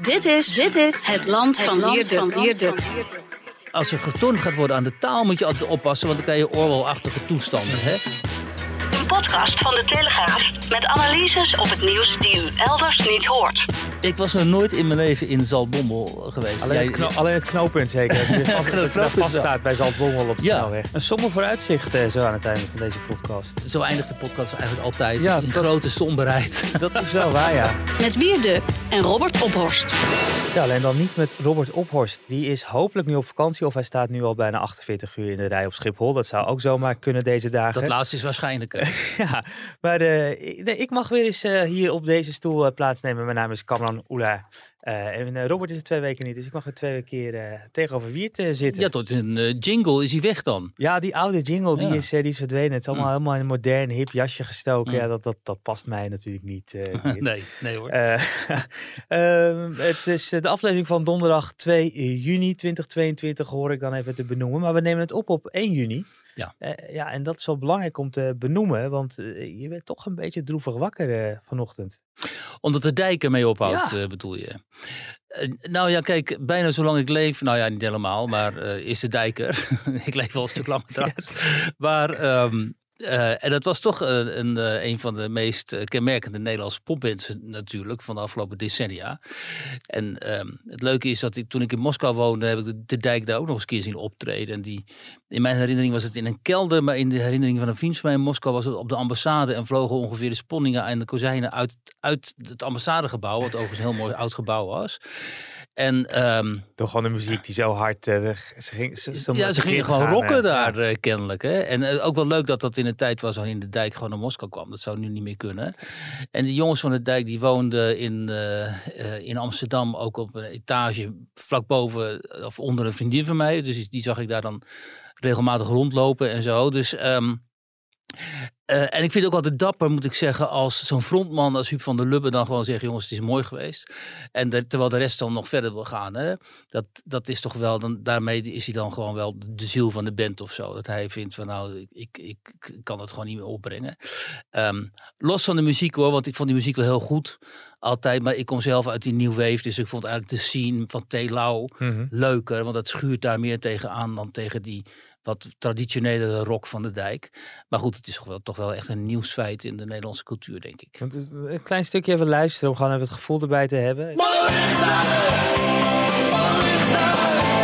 Dit is, dit is het land van Wierde. Als er getornd gaat worden aan de taal, moet je altijd oppassen, want dan krijg je oorlogachtige toestanden. Hè? Podcast van de Telegraaf met analyses op het nieuws die u elders niet hoort. Ik was nog nooit in mijn leven in Zaltbommel geweest. Alleen, het, kno alleen het knooppunt zeker. Dat je vast, dat je daar vast staat bij Zaltbommel op de Ja. snelweg. Een somber vooruitzicht eh, zo aan het einde van deze podcast. Zo eindigt de podcast eigenlijk altijd Ja, in dat- grote somberheid. Dat is wel waar, ja. Met Wierde en Robert Ophorst. Ja, alleen dan niet met Robert Ophorst. Die is hopelijk nu op vakantie of hij staat nu al bijna 48 uur in de rij op Schiphol. Dat zou ook zomaar kunnen deze dagen. Dat laatste is waarschijnlijk. Ja, maar eh, ik- nee, ik mag weer eens eh, hier op deze stoel eh, plaatsnemen. Mijn naam is Kamran Oela. En Robert is er twee weken niet, dus ik mag er twee keer tegenover Wiert zitten. Ja, tot een jingle is hij weg dan. Ja, die oude jingle die is, die is verdwenen. Het is allemaal Mm. helemaal in een modern, hip jasje gestoken. Mm. Ja, dat, dat, dat past mij natuurlijk niet. Nee, nee hoor. Eh, ehm, het is de aflevering van donderdag 2 juni 2022, hoor ik dan even te benoemen. Maar we nemen het op op 1 juni. Ja. Eh, ja, en dat is wel belangrijk om te benoemen, want eh, je bent toch een beetje droevig wakker eh, vanochtend. Omdat de dijk ermee ophoudt, Ja. bedoel je? Nou ja, kijk, bijna zolang ik leef, nou ja, niet helemaal, maar is de dijk er. ik leef wel een stuk langer. Maar, ehm, eh, en dat was toch eh, een, eh, een van de meest kenmerkende Nederlandse popbands natuurlijk van de afgelopen decennia. En ehm, het leuke is dat ik, toen ik in Moskou woonde, heb ik de, dijk daar ook nog eens een keer zien optreden. En die, in mijn herinnering was het in een kelder, maar in de herinnering van een vriend van mij in Moskou was het op de ambassade en vlogen ongeveer de sponningen en de kozijnen uit, uit het ambassadegebouw, wat overigens een heel mooi oud gebouw was. En ehm, Toch gewoon de muziek die zo hard... eh, ze ging, ze, ja, ze de gingen gewoon gaan, rocken daar ja. eh, kennelijk. Hè? En eh, ook wel leuk dat dat in een tijd was waarin de dijk gewoon naar Moskou kwam. Dat zou nu niet meer kunnen. En die jongens van de dijk die woonden in, in Amsterdam ook op een etage vlak boven of onder een vriendin van mij. Dus die, die zag ik daar dan regelmatig rondlopen en zo. Dus... ehm, eh, en ik vind het ook altijd dapper, moet ik zeggen, als zo'n frontman als Huub van der Lubbe dan gewoon zegt, jongens, het is mooi geweest. En de- terwijl de rest dan nog verder wil gaan. Hè? Dat, dat is toch wel, dan, daarmee is hij dan gewoon wel de ziel van de band of zo. Dat hij vindt van nou, ik, ik, ik kan het gewoon niet meer opbrengen. Ehm, los van de muziek hoor, want ik vond die muziek wel heel goed. Altijd, maar ik kom zelf uit die New Wave. Dus ik vond eigenlijk de scene van Telau Mhm. leuker. Want dat schuurt daar meer tegenaan dan tegen die wat traditionele rock van de dijk. Maar goed, het is toch wel, toch wel echt een nieuwsfeit in de Nederlandse cultuur, denk ik. Want het- Een klein stukje even luisteren om gewoon even het gevoel erbij te hebben. Ja,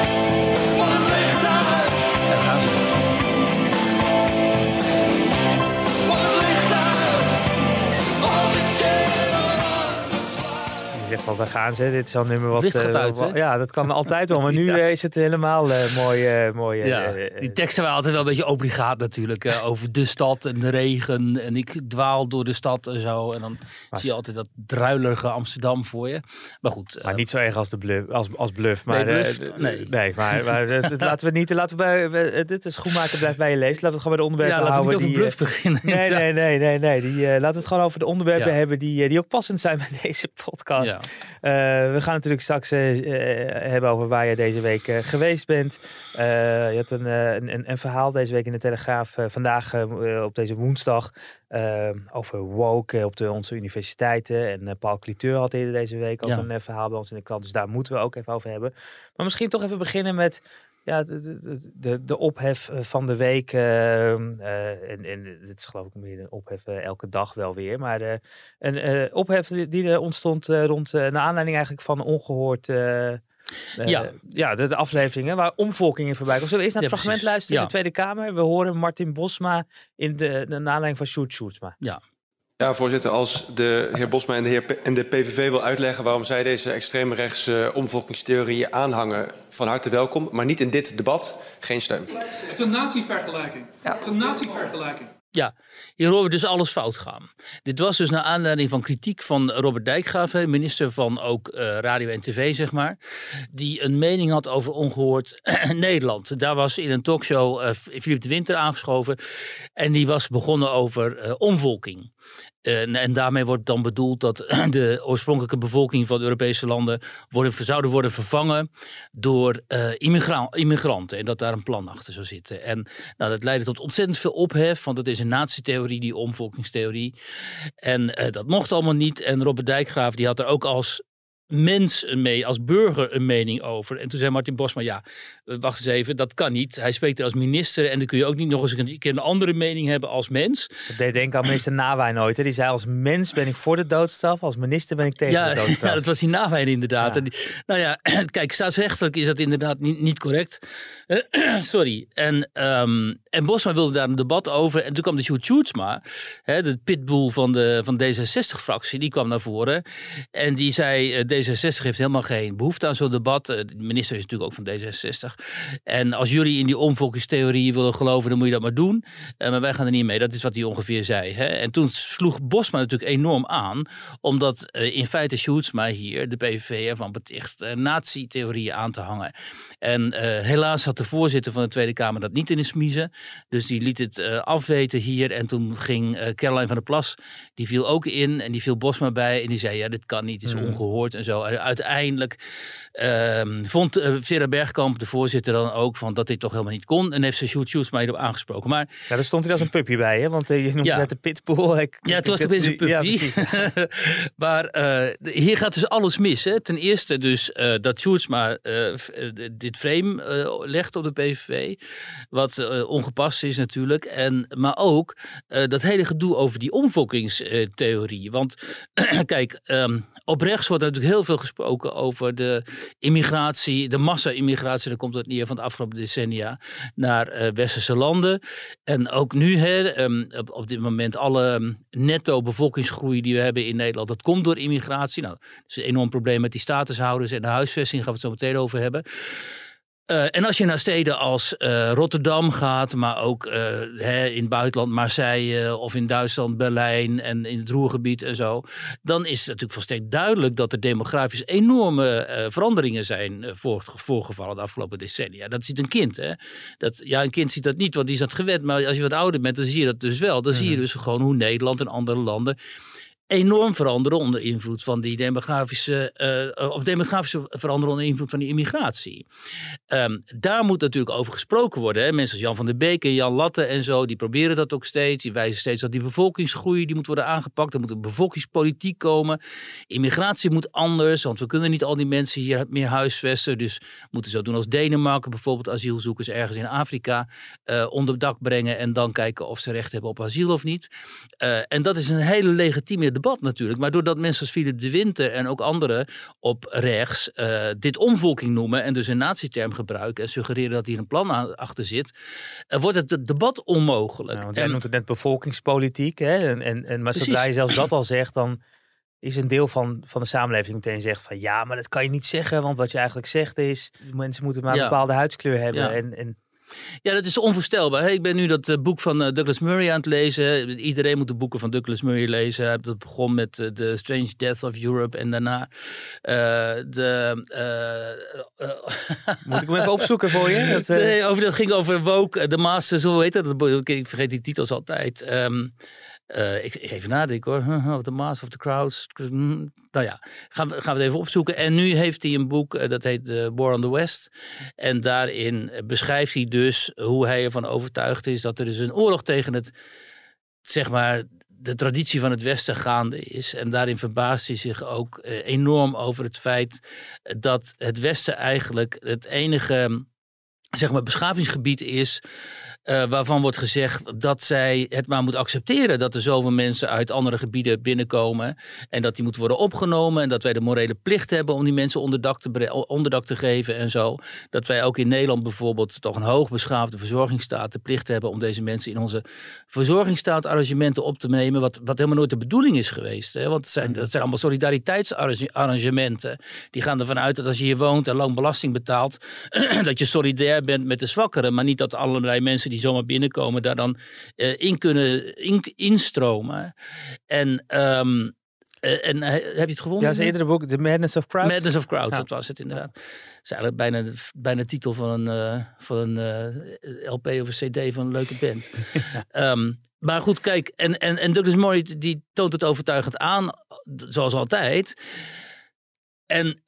zegt wel, daar gaan ze. Dit is al nummer wat... licht gaat eh, uit, ja, dat kan altijd wel. Maar nu Ja. is het helemaal eh, mooi. eh, mooi Ja, die teksten waren altijd wel een beetje obligaat natuurlijk. over de stad en de regen. En ik dwaal door de stad en zo. En dan Maar- zie je altijd dat druilerige Amsterdam voor je. Maar goed. Maar niet zo erg als, de bluff, als, als bluff. Maar, Nee, bluff, nee. nee, maar, maar laten we niet. Laten we bij, dit is schoenmaker blijft bij je lezen. Laten we het gewoon bij de onderwerpen ja, laten we houden. niet over die, bluff beginnen. nee, nee, nee, nee, nee. Die, laten we het gewoon over de onderwerpen hebben die, die ook passend zijn bij deze podcast. Eh, we gaan natuurlijk straks eh, eh, hebben over waar je deze week geweest bent. Je hebt een, een, verhaal deze week in de Telegraaf. vandaag op deze woensdag. over woke op de, onze universiteiten. En Paul Cliteur had eerder deze week ook Ja. een verhaal bij ons in de krant. Dus daar moeten we ook even over hebben. Maar misschien toch even beginnen met ja, de, de, de, ophef eh, van de week. eh, eh, en, en dit is geloof ik meer een ophef eh, elke dag wel weer. Maar een ophef die, die er ontstond rond, naar aanleiding eigenlijk van ongehoord... eh, eh, Ja. ja de, de afleveringen waar omvolking in voorbij komt. Zullen we eerst naar het Ja, fragment precies. luisteren in de Tweede Kamer? We horen Martin Bosma in de, de aanleiding van Sjoerd Sjoerdsma. Ja, voorzitter, als de heer Bosma en de, heer P- en de PVV wil uitleggen waarom zij deze extreemrechtse omvolkingstheorieën aanhangen, van harte welkom. Maar niet in dit debat, geen steun. Het is een natievergelijking. Het is een natievergelijking. Ja, Hier horen we dus alles fout gaan. Dit was dus naar aanleiding van kritiek van Robert Dijkgraaf, minister van ook uh, radio en tv, zeg maar. Die een mening had over ongehoord Nederland. Daar was in een talkshow uh, Philip de Winter aangeschoven. En die was begonnen over uh, omvolking. En, en, daarmee wordt dan bedoeld dat de oorspronkelijke bevolking van Europese landen worden, zouden worden vervangen door uh, immigranten. En dat daar een plan achter zou zitten. En nou, dat leidde tot ontzettend veel ophef, want het is een natietheorie, die omvolkingstheorie. En uh, dat mocht allemaal niet. En Robert Dijkgraaf die had er ook als mens mee, als burger een mening over. En toen zei Martin Bosma, ja, eh, wacht eens even, dat kan niet. Hij spreekt er als minister en dan kun je ook niet nog eens een keer een andere mening hebben als mens. Dat deed denken aan minister Nawijn nooit. Hè? Die zei, als mens ben ik voor de doodstraf, als minister ben ik tegen ja, de doodstraf. Ja, dat was die Nawijn inderdaad. En nou ja, kijk, staatsrechtelijk is dat inderdaad niet, niet correct. sorry. En, um, en Bosma wilde daar een debat over. En toen kwam de Sjoerd Sjoerdsma, de pitbull van de van D66-fractie, die kwam naar voren. En die zei, uh, D66 heeft helemaal geen behoefte aan zo'n debat. Uh, de minister is natuurlijk ook van D66. En als jullie in die omvolkingstheorie willen geloven, dan moet je dat maar doen. Uh, maar wij gaan er niet mee. Dat is wat hij ongeveer zei. Hè? En toen sloeg Bosma natuurlijk enorm aan. Omdat in feite Sjoerdsma hier, de PVV, ervan beticht nazi-theorieën aan te hangen. En helaas had de voorzitter van de Tweede Kamer dat niet in de smiezen. Dus die liet het uh, afweten hier. En toen ging uh, Caroline van der Plas, die viel ook in. En die viel Bosma bij. En die zei, ja, dit kan niet, het is mm. ongehoord en zo. Uiteindelijk uh, vond uh, Vera Bergkamp, de voorzitter, dan ook van dat dit toch helemaal niet kon. En heeft ze Sjoerd Sjoerdsma erop aangesproken. Maar, ja, daar stond hij als een puppy bij, hè? Want je noemde ja. net de pitbull. Ik, ja, het was toch een puppy. Ja, maar hier gaat dus alles mis. Hè? Ten eerste dus dat Sjoerdsma dit frame legt op de PVV. Wat ongepast is natuurlijk. En, maar ook dat hele gedoe over die omvolkingstheorie. Want kijk, um, op rechts wordt natuurlijk heel veel gesproken over de immigratie, de massa-immigratie, daar komt het neer van de afgelopen decennia, naar uh, westerse landen. En ook nu, hè, um, op, op, dit moment, alle um, netto bevolkingsgroei die we hebben in Nederland, dat komt door immigratie. Nou, dat is een enorm probleem met die statushouders en de huisvesting, gaan we het zo meteen over hebben. Uh, en als je naar steden als uh, Rotterdam gaat, maar ook uh, hè, in het buitenland, Marseille of in Duitsland, Berlijn en in het Roergebied en zo, dan is het natuurlijk volstrekt duidelijk dat er demografisch enorme veranderingen zijn voorgevallen de afgelopen decennia. Dat ziet een kind. Hè? Dat, ja, een kind ziet dat niet, want die is dat gewend. Maar als je wat ouder bent, dan zie je dat dus wel. Dan zie je mhm. dus gewoon hoe Nederland en andere landen enorm veranderen onder invloed van die demografische, uh, of demografische veranderen onder invloed van die immigratie. Um, daar moet natuurlijk over gesproken worden. Hè. Mensen als Jan van der Beek en Jan Latte en zo, die proberen dat ook steeds. Die wijzen steeds dat die bevolkingsgroei, die moet worden aangepakt. Er moet een bevolkingspolitiek komen. Immigratie moet anders, want we kunnen niet al die mensen hier meer huisvesten. Dus moeten zo doen als Denemarken, bijvoorbeeld asielzoekers ergens in Afrika uh, onder dak brengen en dan kijken of ze recht hebben op asiel of niet. Uh, en dat is een hele legitieme debat natuurlijk. Maar doordat mensen als Philip de Winter en ook anderen op rechts uh, dit omvolking noemen en dus een natieterm gebruiken en suggereren dat hier een plan achter zit, uh, wordt het debat onmogelijk. Ja, want jij noemt het net bevolkingspolitiek. Hè? En, en, en, maar Precies. zodra je zelfs dat al zegt, dan is een deel van, van de samenleving meteen zegt van ja, maar dat kan je niet zeggen, want wat je eigenlijk zegt is, mensen moeten maar een bepaalde huidskleur hebben. Ja. En, en ja, dat is onvoorstelbaar. Ik ben nu dat eh, boek van eh, Douglas Murray aan het lezen. Iedereen moet de boeken van Douglas Murray lezen. Dat begon met uh, The Strange Death of Europe en daarna de... moet ik hem even opzoeken voor je? Dat, nee, over, dat ging over Woke, de Masters, hoe heet dat? Ik vergeet die titels altijd. Um, uh, ik, even nadenken hoor. Of the Mass of the Crowds. Nou ja, gaan we, gaan we het even opzoeken. En nu heeft hij een boek, uh, dat heet The War on the West. En daarin beschrijft hij dus hoe hij ervan overtuigd is dat er dus een oorlog tegen het, zeg maar, de traditie van het Westen gaande is. En daarin verbaast hij zich ook enorm over het feit dat het Westen eigenlijk het enige, zeg maar, beschavingsgebied is uh, waarvan wordt gezegd dat zij het maar moet accepteren dat er zoveel mensen uit andere gebieden binnenkomen. En dat die moeten worden opgenomen. En dat wij de morele plicht hebben om die mensen onderdak te, onderdak te geven en zo. Dat wij ook in Nederland bijvoorbeeld toch een hoogbeschaafde verzorgingsstaat de plicht hebben om deze mensen in onze verzorgingsstaatarrangementen op te nemen. Wat, wat helemaal nooit de bedoeling is geweest. Hè? Want het zijn, dat zijn allemaal solidariteitsarrangementen. Die gaan ervan uit dat als je hier woont en lang belasting betaalt, dat je solidair bent met de zwakkeren. Maar niet dat allerlei mensen die zomaar binnenkomen daar dan uh, in kunnen in, instromen. En ehm, uh, en uh, heb je het gevonden? Ja, zijn eerdere boek, The Madness of Crowds. Madness of Crowds, ja. dat was het inderdaad. Dat is eigenlijk bijna, bijna de titel van een, uh, van een LP of een CD van een leuke band. ja. um, maar goed, kijk, en, en, en Douglas Morey die toont het overtuigend aan, zoals altijd. En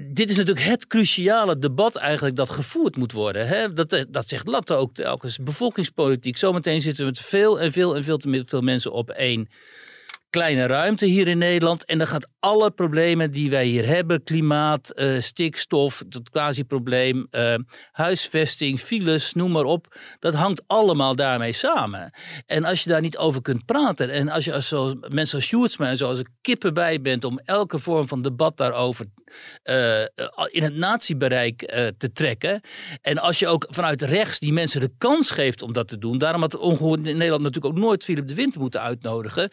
dit is natuurlijk het cruciale debat eigenlijk dat gevoerd moet worden. Hè? Dat, dat zegt Latte ook telkens. Bevolkingspolitiek. Zometeen zitten we met veel en veel en veel te veel mensen op één kleine ruimte hier in Nederland. En dan gaat alle problemen die wij hier hebben, klimaat, uh, stikstof, het quasi-probleem, uh, huisvesting, files, noem maar op. Dat hangt allemaal daarmee samen. En als je daar niet over kunt praten en als je als zo, mensen als Sjoerdsma en zo als er kippen bij bent om elke vorm van debat daarover uh, in het natiebereik te trekken. En als je ook vanuit rechts die mensen de kans geeft om dat te doen. Daarom had Ongehoord in Nederland natuurlijk ook nooit Philip de Winter moeten uitnodigen.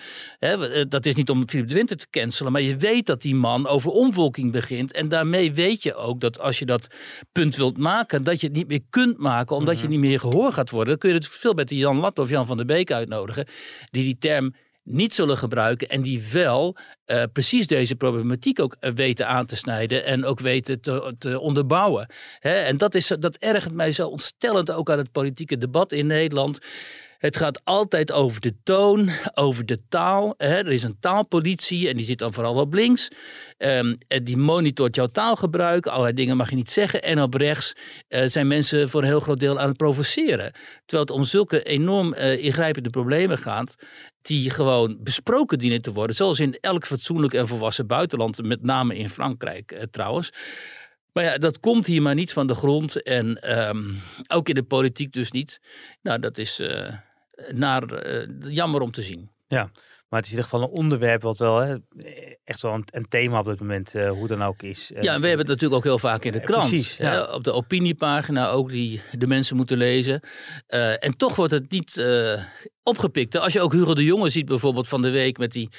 Dat is niet om Philip de Winter te cancelen, maar je weet dat die man over omvolking begint. En daarmee weet je ook dat als je dat punt wilt maken, dat je het niet meer kunt maken, omdat je niet meer gehoor gaat worden. Dan kun je het veel beter Jan Latte of Jan van der Beek uitnodigen, die die term niet zullen gebruiken en die wel uh, precies deze problematiek ook weten aan te snijden en ook weten te, te onderbouwen. Hè? En dat, is, dat ergert mij zo ontstellend ook aan het politieke debat in Nederland. Het gaat altijd over de toon, over de taal. Hè. Er is een taalpolitie en die zit dan vooral op links. Um, die monitort jouw taalgebruik. Allerlei dingen mag je niet zeggen. En op rechts uh, zijn mensen voor een heel groot deel aan het provoceren. Terwijl het om zulke enorm uh, ingrijpende problemen gaat die gewoon besproken dienen te worden. Zoals in elk fatsoenlijk en volwassen buitenland, met name in Frankrijk uh, trouwens. Maar ja, dat komt hier maar niet van de grond en um, ook in de politiek dus niet. Nou, dat is naar, uh, jammer om te zien. Ja, maar het is in ieder geval een onderwerp wat wel hè, echt wel een, een, thema op dit moment, uh, hoe dan ook is. Ja, en we hebben het natuurlijk ook heel vaak in de krant. Precies, ja. hè, op de opiniepagina ook, die de mensen moeten lezen. Uh, en toch wordt het niet uh, opgepikt. Als je ook Hugo de Jonge ziet bijvoorbeeld van de week met die,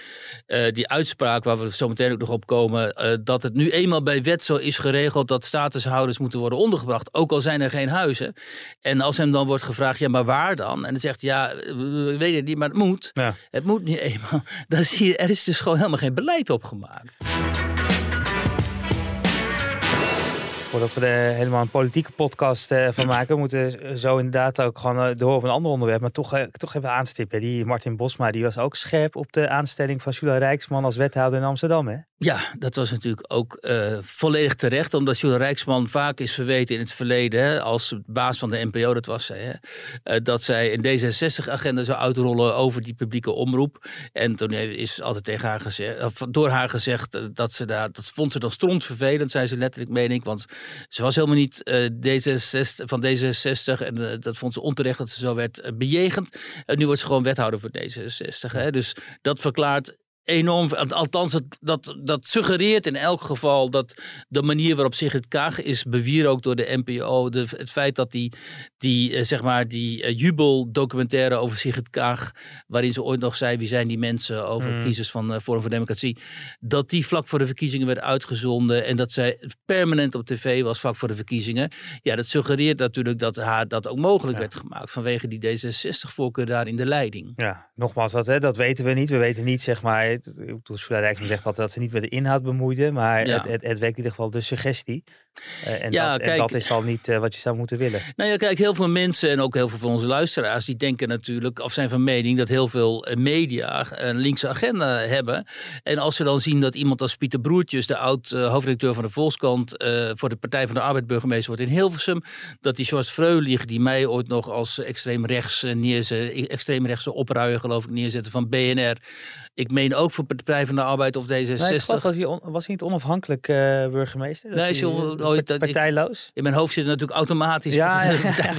uh, die uitspraak waar we zo meteen ook nog op komen, uh, dat het nu eenmaal bij wet zo is geregeld dat statushouders moeten worden ondergebracht, ook al zijn er geen huizen. En als hem dan wordt gevraagd, ja maar waar dan? En dan zegt ja, we weten het niet, maar het moet. Ja. Het moet niet eenmaal. Dan zie je, er is dus gewoon helemaal geen beleid opgemaakt. Voordat we er helemaal een politieke podcast uh, van maken, we moeten zo inderdaad ook gewoon uh, door op een ander onderwerp. Maar toch, uh, toch even aanstippen. Die Martin Bosma die was ook scherp op de aanstelling van Jula Rijksman als wethouder in Amsterdam. Hè? Ja, dat was natuurlijk ook volledig terecht. Omdat Jula Rijksman vaak is verweten in het verleden, hè, als baas van de NPO, dat was zij, hè, dat zij een D66-agenda zou uitrollen over die publieke omroep. En toen is altijd tegen haar gezegd, door haar gezegd dat ze daar, dat vond ze dan strontvervelend, zei ze letterlijk, meen ik. Want ze was helemaal niet uh, D66, van D66 en uh, dat vond ze onterecht dat ze zo werd uh, bejegend. En nu wordt ze gewoon wethouder voor D66. Hè? Dus dat verklaart enorm, althans dat, dat, dat suggereert in elk geval dat de manier waarop Sigrid Kaag is bewierookt door de NPO, de, het feit dat die, die zeg maar die uh, jubeldocumentaire over Sigrid Kaag, waarin ze ooit nog zei wie zijn die mensen over mm. kiezers van uh, Forum voor Democratie, dat die vlak voor de verkiezingen werd uitgezonden en dat zij permanent op tv was vlak voor de verkiezingen. Ja, dat suggereert natuurlijk dat haar dat ook mogelijk ja. werd gemaakt vanwege die D66 voorkeur daar in de leiding. Ja, nogmaals, dat, hè, dat weten we niet. We weten niet zeg maar Sula Rijksman zegt altijd dat ze niet met de inhoud bemoeide, maar ja. het, het, het wekt in ieder geval de suggestie. Uh, en, ja, dat, kijk, en dat is al niet uh, wat je zou moeten willen. Nou ja, kijk, heel veel mensen en ook heel veel van onze luisteraars, die denken natuurlijk, of zijn van mening, dat heel veel media een linkse agenda hebben. En als ze dan zien dat iemand als Pieter Broertjes, de oud-hoofdredacteur van de Volkskrant, uh, voor de Partij van de Arbeid burgemeester wordt in Hilversum, dat die George Freulich, die mij ooit nog als extreem rechts neerzet, extreem rechtse opruier geloof ik neerzetten van BNR. Ik meen ook voor de Partij van de Arbeid of D66. Nee, was, hij on, was hij niet onafhankelijk burgemeester? Nee, hij, Ooit, partijloos? In mijn hoofd zit het natuurlijk automatisch. Ja,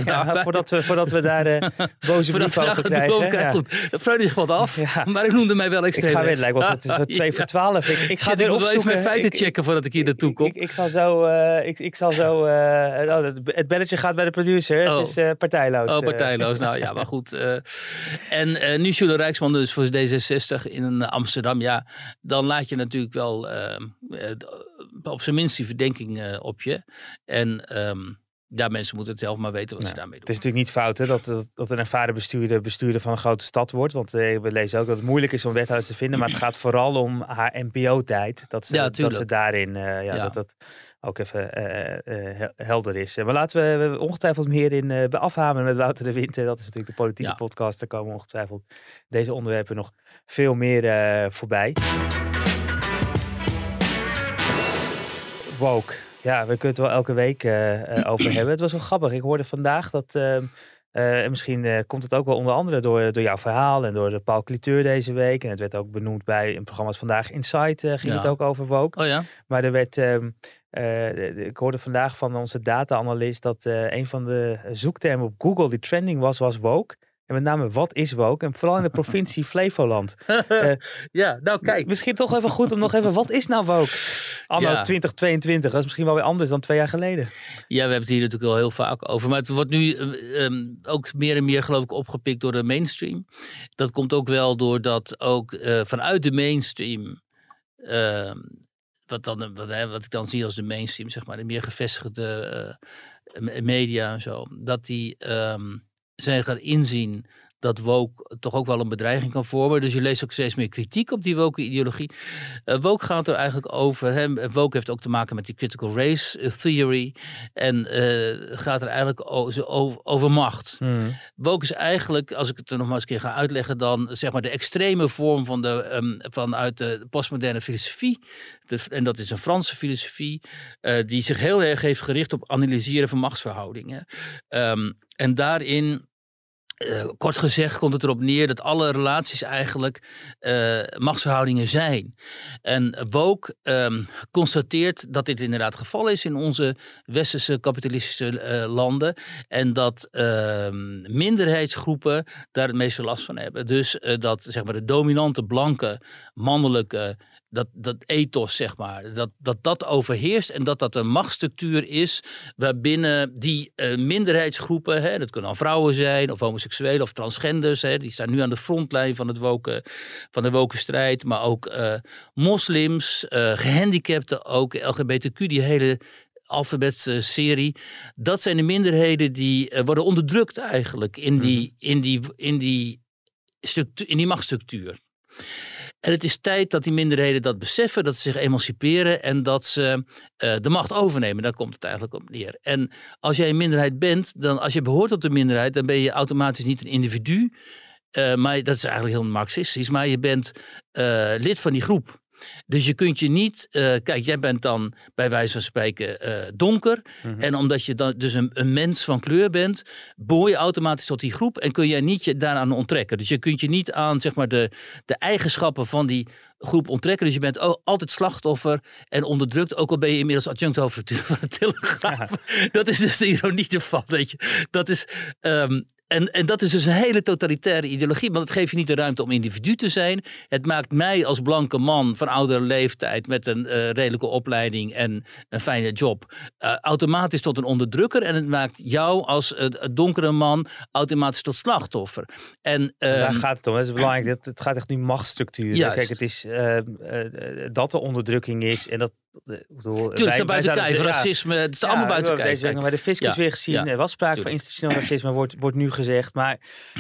ja, voordat, we, voordat we daar uh, boze brief over krijgen. Goed, dat vreugde wat af, maar ik noemde mij wel extreem. Ik ga weer, lijkt wel het is 2 voor 12. Ik, ik ga Shit, weer ik moet wel eens mijn feiten checken voordat ik hier naartoe kom. Ik, zal zo, ik, ik zal zo uh, oh, het belletje gaat bij de producer. Oh. Het is uh, partijloos. Oh, partijloos. nou ja, maar goed. en nu Jules Rijksman dus voor D66 in Amsterdam. Ja, dan laat je natuurlijk wel op zijn minst die verdenking op je. En um, ja, mensen moeten het zelf maar weten wat ze daarmee Het doen. is natuurlijk niet fout hè, dat, dat, dat een ervaren bestuurder bestuurder van een grote stad wordt. Want eh, we lezen ook dat het moeilijk is om wethouders te vinden. Maar het gaat vooral om haar NPO-tijd. Dat ze, Ja, dat ze daarin, eh, ja, Ja. dat dat ook even eh, eh, hel- helder is. Eh, Maar laten we, ongetwijfeld meer in eh, bij afhameren met Wouter de Winter. Dat is natuurlijk de politieke podcast. Daar komen ongetwijfeld deze onderwerpen nog veel meer eh, voorbij. Woke. Ja, we kunnen het wel elke week eh, eh, over hebben. Het was wel grappig. Ik hoorde vandaag dat... ehm, eh, en misschien komt het ook wel onder andere door, door jouw verhaal en door de Paul Cliteur deze week. En het werd ook benoemd bij een programma Vandaag Insight, ging Ja. het ook over Woke. Oh ja? Maar er werd, ehm, eh, ik hoorde vandaag van onze data-analyst dat een van de zoektermen op Google die trending was, was woke. En met name, wat is woke? En vooral in de provincie Flevoland. ja, nou kijk. Misschien toch even goed om nog even, wat is nou woke? Anno Ja. 2022, dat is misschien wel weer anders dan twee jaar geleden. Ja, we hebben het hier natuurlijk al heel vaak over. Maar het wordt nu eh, ehm, ook meer en meer, geloof ik, opgepikt door de mainstream. Dat komt ook wel doordat ook eh, vanuit de mainstream. ehm, wat, dan, wat, hè, wat ik dan zie als de mainstream, zeg maar, de meer gevestigde eh, me- media en zo. Dat die ehm, zijn gaan inzien dat woke toch ook wel een bedreiging kan vormen. Dus je leest ook steeds meer kritiek op die woke ideologie. Eh, woke gaat er eigenlijk over. Hè, woke heeft ook te maken met die critical race eh, theory. En eh, gaat er eigenlijk over, over macht. Woke is eigenlijk, als ik het er nog maar eens een keer ga uitleggen, dan zeg maar de extreme vorm van de, ehm, vanuit de postmoderne filosofie. De- en dat is een Franse filosofie, die zich heel erg heeft gericht op analyseren van machtsverhoudingen. Ehm, en daarin. Eh, kort gezegd komt het erop neer dat alle relaties eigenlijk eh, machtsverhoudingen zijn. En Woke ehm, constateert dat dit inderdaad het geval is in onze westerse kapitalistische eh, landen. En dat ehm, minderheidsgroepen daar het meeste last van hebben. Dus dat zeg maar, de dominante blanke mannelijke. Dat, dat ethos, zeg maar, dat, dat dat overheerst en dat dat een machtsstructuur is waarbinnen die eh, minderheidsgroepen, hè, dat kunnen al vrouwen zijn of homoseksuelen of transgenders, hè, die staan nu aan de frontlijn van, het woken, van de wokenstrijd, maar ook eh, moslims, eh, gehandicapten ook, LGBTQ, die hele alfabetserie. Dat zijn de minderheden die worden onderdrukt eigenlijk in die, in die, in die, structuur, in die machtsstructuur. En het is tijd dat die minderheden dat beseffen, dat ze zich emanciperen en dat ze eh, de macht overnemen. Daar komt het eigenlijk op neer. En als jij een minderheid bent, dan als je behoort tot de minderheid, dan ben je automatisch niet een individu. eh, maar dat is eigenlijk heel marxistisch. Maar je bent eh, lid van die groep. Dus je kunt je niet, eh, kijk, jij bent dan bij wijze van spreken eh, donker. En omdat je dan dus een, een mens van kleur bent, behoor je automatisch tot die groep en kun jij niet je daaraan onttrekken. Dus je kunt je niet aan zeg maar, de, de eigenschappen van die groep onttrekken. Dus je bent altijd slachtoffer en onderdrukt, ook al ben je inmiddels adjunct hoofdredacteur van de Telegraaf. Dat is dus de ironie ervan, weet je. Dat is... ehm, en, en dat is dus een hele totalitaire ideologie. Want het geeft je niet de ruimte om individu te zijn. Het maakt mij als blanke man van oudere leeftijd met een eh, redelijke opleiding en een fijne job eh, automatisch tot een onderdrukker. En het maakt jou als eh, donkere man automatisch tot slachtoffer. En, Daar ehm, gaat het om. Het is belangrijk. Het, het gaat echt nu machtsstructuur. Juist. Kijk, het is eh, eh, eh, dat er onderdrukking is. En dat, bedoel, Tuurlijk, het staat buiten kijf, racisme, het is ja, allemaal buiten we hebben kijf. Deze week nog bij de fiscus Ja, weer gezien. ja, Er was sprake tuurlijk. van institutioneel racisme, wordt, wordt nu gezegd. Maar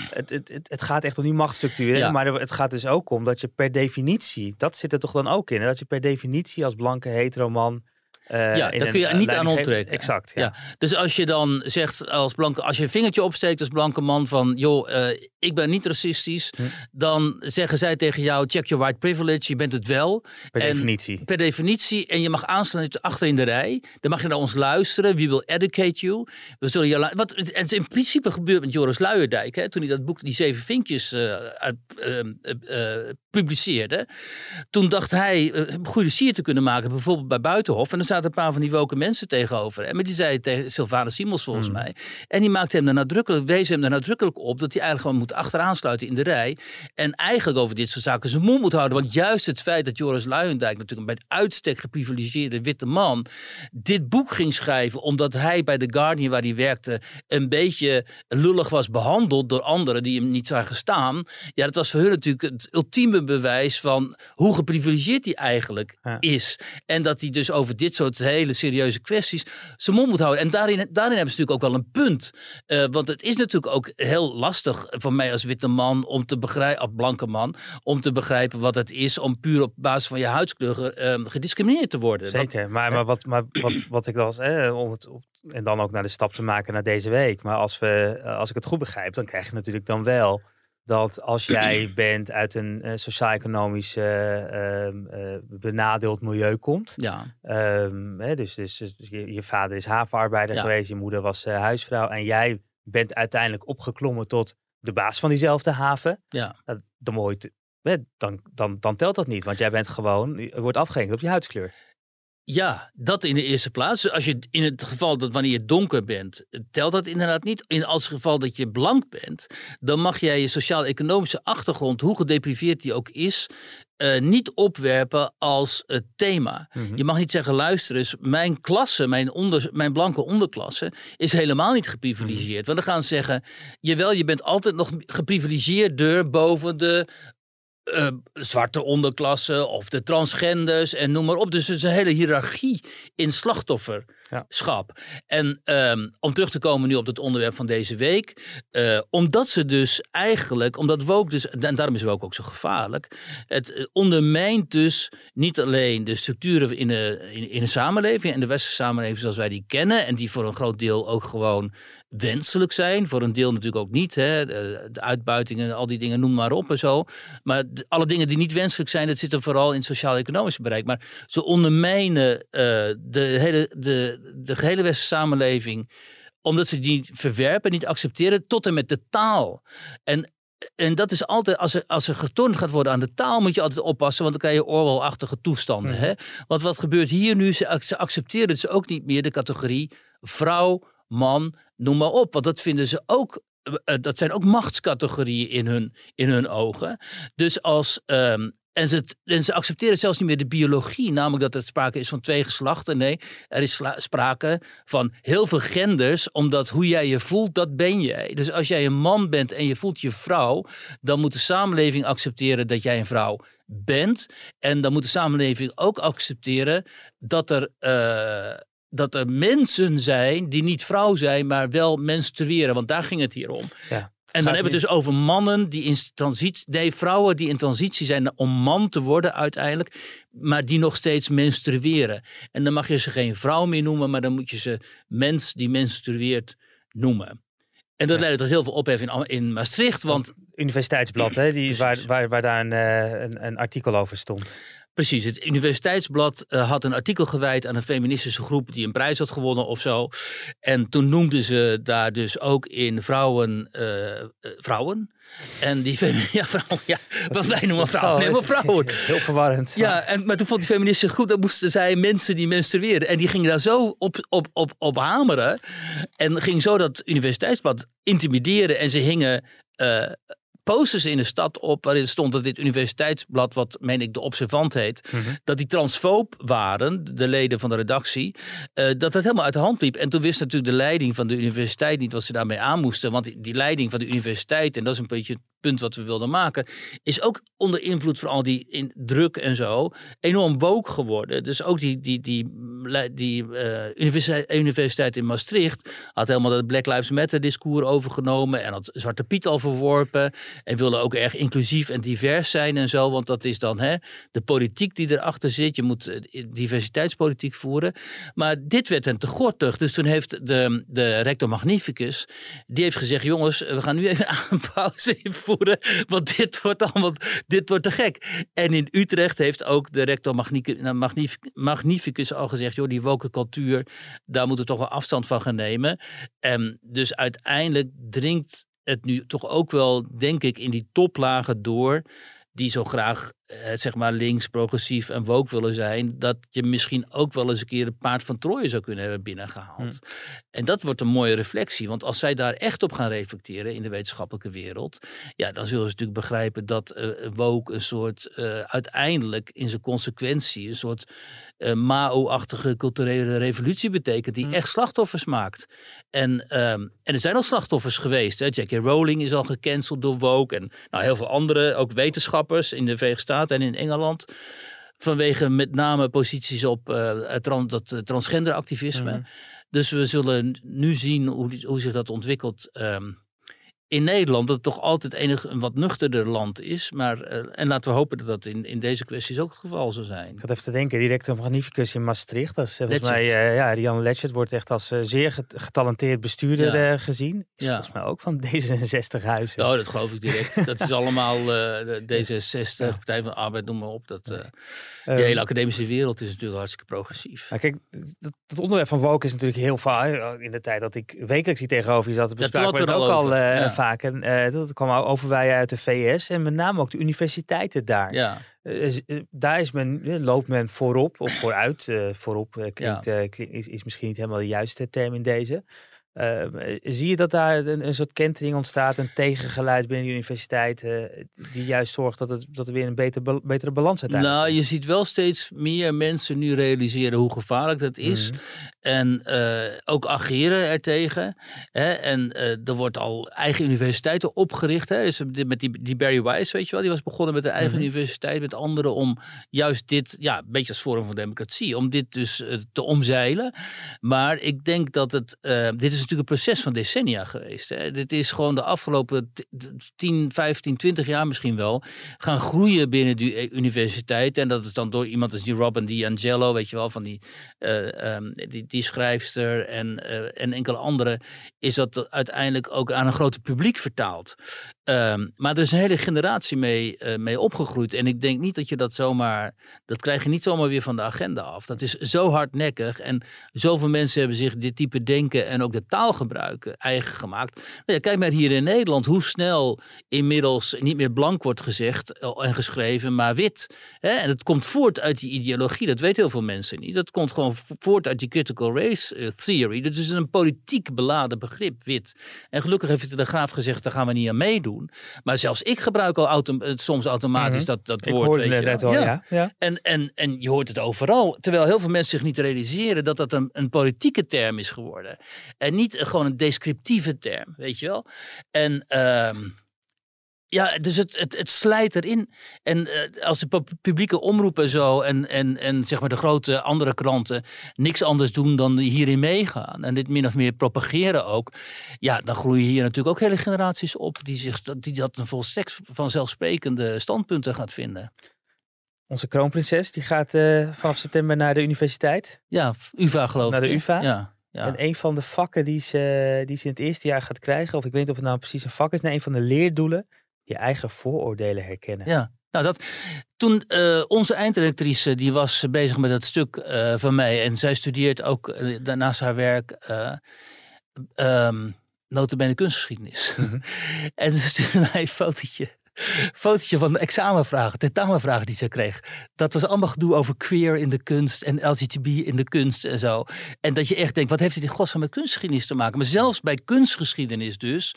het, het, het, het gaat echt om die. Ja. Maar het gaat dus ook om dat je per definitie, dat zit er toch dan ook in, hè, dat je per definitie als blanke hetero eh, Ja, daar kun je eh, niet aan onttrekken. Exact. Ja. Ja. Dus als je dan zegt als blanke, als je een vingertje opsteekt als blanke man van, joh, eh, ik ben niet racistisch, Hm. dan zeggen zij tegen jou, check your white privilege, je bent het wel. Per En definitie. Per definitie. En je mag aansluiten achter in de rij. Dan mag je naar ons luisteren. We will educate you. We zullen je wat het in principe gebeurd met Joris Luijendijk. Hè, toen hij dat boek, die zeven vinkjes, eh, publiceerde. Toen dacht hij eh, goede sier te kunnen maken. Bijvoorbeeld bij Buitenhof. En er zaten een paar van die woke mensen tegenover. Maar die zei tegen Sylvana Simons volgens Hmm. mij. En die maakte hem er nadrukkelijk, wees hem er nadrukkelijk op. Dat hij eigenlijk gewoon moet achteraan sluiten in de rij. En eigenlijk over dit soort zaken zijn mond moet houden. Want juist het feit dat Joris Luijendijk natuurlijk een bij uitstek geprivilegeerde witte man. dit boek ging schrijven. omdat hij bij The Guardian waar hij werkte. een beetje lullig was behandeld door anderen die hem niet zagen staan. Ja, dat was voor hun natuurlijk het ultieme bewijs van hoe geprivilegeerd hij eigenlijk Ja. is. En dat hij dus over dit soort hele serieuze kwesties zijn mond moet houden. En daarin, daarin hebben ze natuurlijk ook wel een punt. Eh, want het is natuurlijk ook heel lastig voor mij als witte man om te begrijpen, als blanke man, om te begrijpen wat het is om puur op basis van je huidskleur eh, gediscrimineerd te worden. Want- Zeker, maar, maar, wat, maar wat, wat ik was, eh, om het, op- en dan ook naar de stap te maken naar deze week. Maar als, we, eh, als ik het goed begrijp, dan krijg je natuurlijk dan wel dat als jij bent uit een eh, sociaal-economisch eh, ehm, eh, benadeeld milieu komt. ja, ehm, hè, dus dus, dus je, je vader is havenarbeider Ja. geweest, je moeder was huisvrouw. En jij bent uiteindelijk opgeklommen tot de baas van diezelfde haven. ja. Nou, dan, moet je dan, dan, dan telt dat niet, want jij bent gewoon, je wordt afgerekend op je huidskleur. Ja, dat in de eerste plaats. Als je in het geval dat wanneer je donker bent, telt dat inderdaad niet. In als geval dat je blank bent, dan mag jij je sociaal-economische achtergrond, hoe gedepriveerd die ook is, eh, niet opwerpen als het thema. Mhm. Je mag niet zeggen, luister eens, mijn klasse, mijn, onder, mijn blanke onderklasse, is helemaal niet geprivilegeerd. Want dan gaan ze zeggen, jawel, je bent altijd nog geprivilegeerder boven de eh, zwarte onderklasse of de transgenders en noem maar op. Dus er is een hele hiërarchie in slachtofferschap. En ehm, om terug te komen nu op het onderwerp van deze week. eh, omdat ze dus eigenlijk, omdat woke dus, en daarom is woke ook zo gevaarlijk. Het eh, ondermijnt dus niet alleen de structuren in de, in, in de samenleving en de westerse samenleving zoals wij die kennen. En die voor een groot deel ook gewoon wenselijk zijn. Voor een deel natuurlijk ook niet. Hè? De, de uitbuitingen, al die dingen, noem maar op en zo. Maar alle dingen die niet wenselijk zijn, dat zit er vooral in het sociaal-economische bereik. Maar ze ondermijnen eh, de, hele, de, de gehele westerse samenleving omdat ze die verwerpen, niet accepteren, tot en met de taal. En, en dat is altijd, als er, als er getornd gaat worden aan de taal, moet je altijd oppassen, want dan krijg je Orwell-achtige toestanden. Mhm. hè? Want wat gebeurt hier nu? Ze, ze accepteren dus ook niet meer de categorie vrouw, man, noem maar op. Want dat vinden ze ook. Eh, eh, dat zijn ook machtscategorieën in hun, in hun ogen. Dus als. ehm, en ze, ze accepteren zelfs niet meer de biologie, namelijk dat er sprake is van twee geslachten. Nee, er is sprake van heel veel genders, omdat hoe jij je voelt, dat ben jij. Dus als jij een man bent en je voelt je vrouw, dan moet de samenleving accepteren dat jij een vrouw bent. En dan moet de samenleving ook accepteren dat er, eh, dat er mensen zijn die niet vrouw zijn, maar wel menstrueren. Want daar ging het hier om. Ja. En dan hebben we het dus over mannen die in transitie, nee, vrouwen die in transitie zijn om man te worden uiteindelijk, maar die nog steeds menstrueren. En dan mag je ze geen vrouw meer noemen, maar dan moet je ze mens die menstrueert noemen. En dat Ja. leidde tot heel veel ophef in, in Maastricht, want Universiteitsblad, hè, die, waar, waar, waar daar een, eh, een, een artikel over stond. Precies, het Universiteitsblad eh, had een artikel gewijd aan een feministische groep die een prijs had gewonnen of zo. En toen noemden ze daar dus ook in vrouwen, eh, eh, vrouwen. En die femi- ja, vrouwen, ja, wat wij noemen vrouwen, nee, maar vrouwen. Heel verwarrend. Ja, en, maar toen vond die feministische groep, dat moesten zij mensen die menstrueren. En die gingen daar zo op, op, op, op hameren. En ging zo dat universiteitsblad intimideren. En ze hingen posters in de stad op waarin stond dat dit universiteitsblad, wat meen ik de Observant heet, Mhm. dat die transfoob waren, de leden van de redactie, eh, dat dat helemaal uit de hand liep. En toen wist natuurlijk de leiding van de universiteit niet wat ze daarmee aan moesten. Want die, die leiding van de universiteit, en dat is een beetje punt wat we wilden maken, is ook onder invloed van al die in, druk en zo enorm woke geworden. Dus ook die, die, die, die, eh, universiteit, in Maastricht had helemaal dat Black Lives Matter discours overgenomen en had Zwarte Piet al verworpen en wilde ook erg inclusief en divers zijn en zo, want dat is dan hè, de politiek die erachter zit. Je moet eh, diversiteitspolitiek voeren. Maar dit werd hen te gortig. Dus toen heeft de, de rector magnificus, die heeft gezegd, jongens, we gaan nu even een pauze want dit wordt allemaal, dit wordt te gek. En in Utrecht heeft ook de rector magnificus, nou, magnific- magnificus al gezegd, joh, die woke cultuur, daar moeten we toch wel afstand van gaan nemen. En dus uiteindelijk dringt het nu toch ook wel, denk ik, in die toplagen door die zo graag zeg maar links, progressief en woke willen zijn, dat je misschien ook wel eens een keer een paard van Troje zou kunnen hebben binnengehaald. En dat wordt een mooie reflectie, want als zij daar echt op gaan reflecteren in de wetenschappelijke wereld, ja, dan zullen ze natuurlijk begrijpen dat eh, woke een soort, eh, uiteindelijk in zijn consequentie, een soort eh, Mao-achtige culturele revolutie betekent, die echt slachtoffers maakt. En, ehm, en er zijn al slachtoffers geweest. Hè. J.K. Rowling is al gecanceld door woke en nou, heel veel andere, ook wetenschappers in de Verenigde Staten en in Engeland. Vanwege met name posities op eh, het tran- dat eh, transgenderactivisme. Mhm. Dus we zullen nu zien hoe, hoe zich dat ontwikkelt. ehm, in Nederland, dat het toch altijd enig een wat nuchterder land is. Maar, eh, en laten we hopen dat dat in, in deze kwesties ook het geval zal zijn. Ik had even te denken, direct een magnificus in Maastricht. Dat is eh, volgens mij, eh, ja, Rian Letchert wordt echt als zeer get- getalenteerd bestuurder Ja. gezien. Is Ja. volgens mij ook van D66 huizen. Oh, dat geloof ik direct. dat is allemaal eh, de D66, Partij van de Arbeid, noem maar op. Dat, eh, die Ehm, hele academische wereld is natuurlijk hartstikke progressief. Nou, kijk, dat, dat onderwerp van woke is natuurlijk heel vaak. In de tijd dat ik wekelijks hier tegenover je zat, bespraken we het ook al ja. Vaak. En eh, dat kwam over wij uit de VS en met name ook de universiteiten daar. Ja, Eh, is- eh, daar is men, loopt men voorop of vooruit. voorop klinkt, eh, klink- is, is misschien niet helemaal de juiste term in deze. Eh, zie je dat daar een, een soort kentering ontstaat, een tegengeluid binnen de universiteit, eh, die juist zorgt dat, het, dat er weer een beter, betere balans uiteindelijk nou, je ziet wel steeds meer mensen nu realiseren hoe gevaarlijk dat is. Mhm. En eh, ook ageren ertegen. Hè? En eh, er wordt al eigen universiteiten opgericht. Hè? Dus met die, die Barry Weiss, weet je wel, die was begonnen met een eigen Mhm. universiteit met anderen om juist dit, ja, een beetje als Forum van Democratie, om dit dus te omzeilen. Maar ik denk dat het, dit is natuurlijk een proces van decennia geweest. Hè? Dit is gewoon de afgelopen t- t- 10, 15, 20 jaar misschien wel gaan groeien binnen die eh, universiteit. En dat is dan door iemand als die Robin DiAngelo, weet je wel, van die, eh, ehm, die, die schrijfster en, eh, en enkele anderen, is dat uiteindelijk ook aan een groter publiek vertaald. Ehm, maar er is een hele generatie mee, eh, mee opgegroeid. En ik denk niet dat je dat zomaar, dat krijg je niet zomaar weer van de agenda af. Dat is zo hardnekkig. En zoveel mensen hebben zich dit type denken en ook de taalgebruik eigen gemaakt. Nou kijk maar hier in Nederland, hoe snel inmiddels niet meer blank wordt gezegd eh, en geschreven, maar wit. En het komt voort uit die ideologie, dat weten heel veel mensen niet. Dat komt gewoon vo- voort uit die critical race eh, theory. Dat is een politiek beladen begrip, wit. En gelukkig heeft de Telegraaf gezegd, daar gaan we niet aan meedoen. Maar zelfs ik gebruik al autom- soms automatisch Mhm. dat, dat Ik woord. hoorde weet het je net wel. al, ja. ja. En, en, en je hoort het overal. Terwijl heel veel mensen zich niet realiseren dat dat een, een politieke term is geworden. En niet gewoon een descriptieve term, weet je wel. En ehm, ja, dus het, het, het slijt erin. En eh, als de pu- publieke omroepen zo en, en, en zeg maar de grote andere kranten niks anders doen dan hierin meegaan. En dit min of meer propageren ook. Ja, dan groeien hier natuurlijk ook hele generaties op die, zich, die dat een volstrekt vanzelfsprekende standpunten gaat vinden. Onze kroonprinses die gaat eh, vanaf september naar de universiteit. Ja, UvA geloof Naar ik. de hè? UvA? Ja. ja. En een van de vakken die ze, die ze in het eerste jaar gaat krijgen, of ik weet niet of het nou precies een vak is, nee, een van de leerdoelen, je eigen vooroordelen herkennen. Ja, nou dat, toen eh, onze eindredactrice, die was bezig met dat stuk eh, van mij en zij studeert ook eh, daarnaast haar werk ehm notabene kunstgeschiedenis. Mhm. en ze stuurde mij een fotootje. Fotootje van de examenvragen, tentamenvragen die ze kreeg. Dat was allemaal gedoe over queer in de kunst en LGTB in de kunst en zo. En dat je echt denkt, wat heeft dit in godsnaam met kunstgeschiedenis te maken? Maar zelfs bij kunstgeschiedenis dus,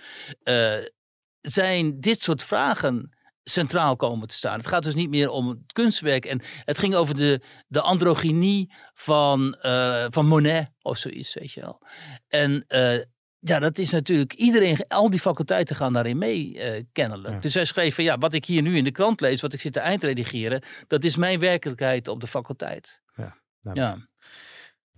zijn dit soort vragen centraal komen te staan. Het gaat dus niet meer om het kunstwerk. En het ging over de, de androgynie van, eh, van Monet of zoiets, weet je wel. En eh, ja, dat is natuurlijk, iedereen, al die faculteiten gaan daarin mee, eh, kennelijk. Ja. Dus zij schreef van, ja, wat ik hier nu in de krant lees, wat ik zit te eindredigeren, dat is mijn werkelijkheid op de faculteit. Nou, Ja,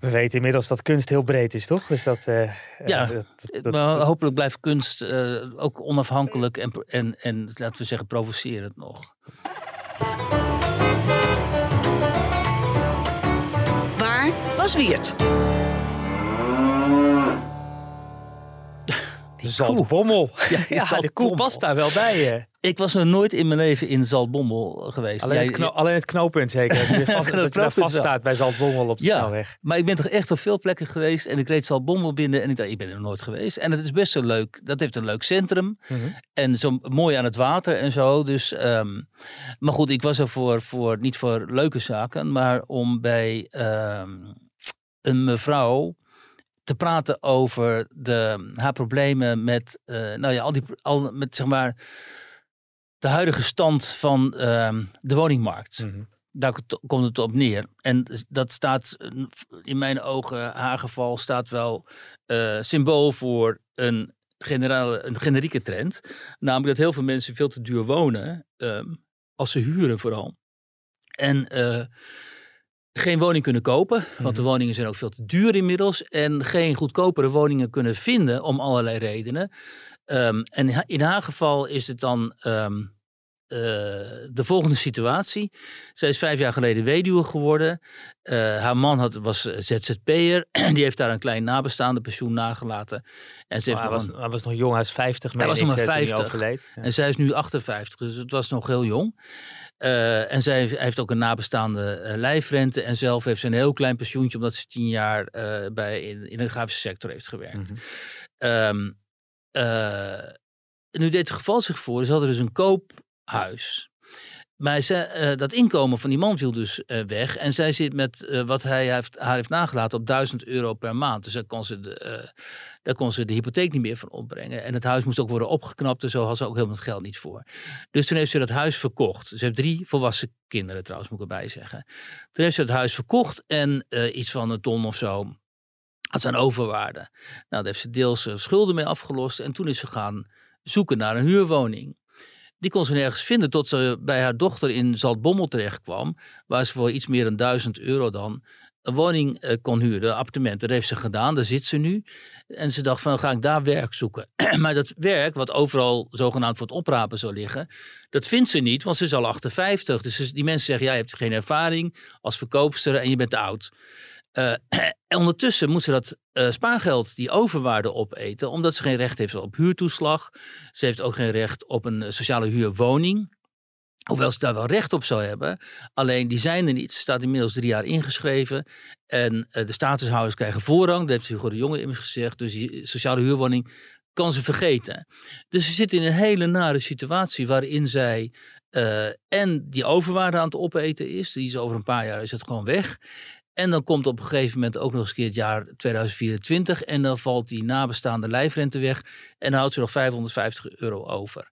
We weten inmiddels dat kunst heel breed is, toch? Dus dat, eh, Ja, eh, dat- maar hopelijk blijft kunst eh, ook onafhankelijk en, en, en, laten we zeggen, provocerend nog. Waar was Wiert? de zaltbommel. Ja, die de koe past daar wel bij. Ik was nog nooit in mijn leven in Zaltbommel geweest. Alleen, Jij- het, kno- alleen het knooppunt zeker. Dat je, vast, dat je daar knooppunt vast wel. staat bij Zaltbommel op de Ja. snelweg. Maar ik ben toch echt op veel plekken geweest. En ik reed Zaltbommel binnen. En ik dacht, ik ben er nooit geweest. En het is best wel leuk. Dat heeft een leuk centrum. Mhm. En zo mooi aan het water en zo. Dus, ehm, maar goed, ik was er voor, voor, niet voor leuke zaken. Maar om bij ehm, een mevrouw te praten over de, haar problemen met, eh, nou ja, al die, al met zeg maar, de huidige stand van ehm, de woningmarkt. Mhm. Daar ko- komt het op neer. En dat staat eh, in mijn ogen, haar geval, staat wel eh, symbool voor een, generale, een generieke trend. Namelijk dat heel veel mensen veel te duur wonen, ehm, als ze huren vooral. En eh, geen woning kunnen kopen, want de woningen zijn ook veel te duur inmiddels. En geen goedkopere woningen kunnen vinden om allerlei redenen. Ehm, en in haar geval is het dan ehm, eh, de volgende situatie. Zij is vijf jaar geleden weduwe geworden. Eh, haar man had, was eh, ZZP'er. Die heeft daar een klein nabestaande pensioen nagelaten. En ze heeft hij, was, een- hij was nog jong, hij is 50 Hij was nog maar eh, toen hij 50. overleed. Ja. en zij is nu 58, dus het was nog heel jong. En zij heeft, ook een nabestaande lijfrente. En zelf heeft ze een heel klein pensioentje, omdat ze tien jaar bij, in, in de grafische sector heeft gewerkt. Eh, nu dit geval zich voor, ze hadden dus een koophuis. Maar eh, dat inkomen van die man viel dus eh, weg. En zij zit met eh, wat hij heeft, haar heeft nagelaten op 1000 euro per maand. Dus daar kon, ze de, eh, kon ze de hypotheek niet meer van opbrengen. En het huis moest ook worden opgeknapt. Dus zo had ze ook helemaal het geld niet voor. Dus toen heeft ze dat huis verkocht. Ze heeft drie volwassen kinderen trouwens, moet ik erbij zeggen. Toen heeft ze het huis verkocht en eh, iets van een ton of zo ze aan overwaarde. Nou, daar heeft ze deels eh, schulden mee afgelost. En toen is ze gaan zoeken naar een huurwoning. Die kon ze nergens vinden tot ze bij haar dochter in Zaltbommel terecht kwam. Waar ze voor iets meer dan 1000 euro dan een woning eh, kon huren, een appartement. Dat heeft ze gedaan, daar zit ze nu. En ze dacht van, ga ik daar werk zoeken. maar dat werk, wat overal zogenaamd voor het oprapen zou liggen, dat vindt ze niet, want ze is al 58. Dus die mensen zeggen, ja, je hebt geen ervaring als verkoopster en je bent oud. Eh, en ondertussen moet ze dat eh, spaargeld, die overwaarde opeten, omdat ze geen recht heeft op huurtoeslag. Ze heeft ook geen recht op een eh, sociale huurwoning. Hoewel ze daar wel recht op zou hebben. Alleen die zijn er niet. Ze staat inmiddels drie jaar ingeschreven. En eh, de statushouders krijgen voorrang. Dat heeft Hugo de Jonge immers gezegd. Dus die sociale huurwoning kan ze vergeten. Dus ze zit in een hele nare situatie waarin zij eh, en die overwaarde aan het opeten is. Die is over een paar jaar is het gewoon weg. En dan komt op een gegeven moment ook nog eens het jaar 2024. En dan valt die nabestaande lijfrente weg. En dan houdt ze nog 550 euro over.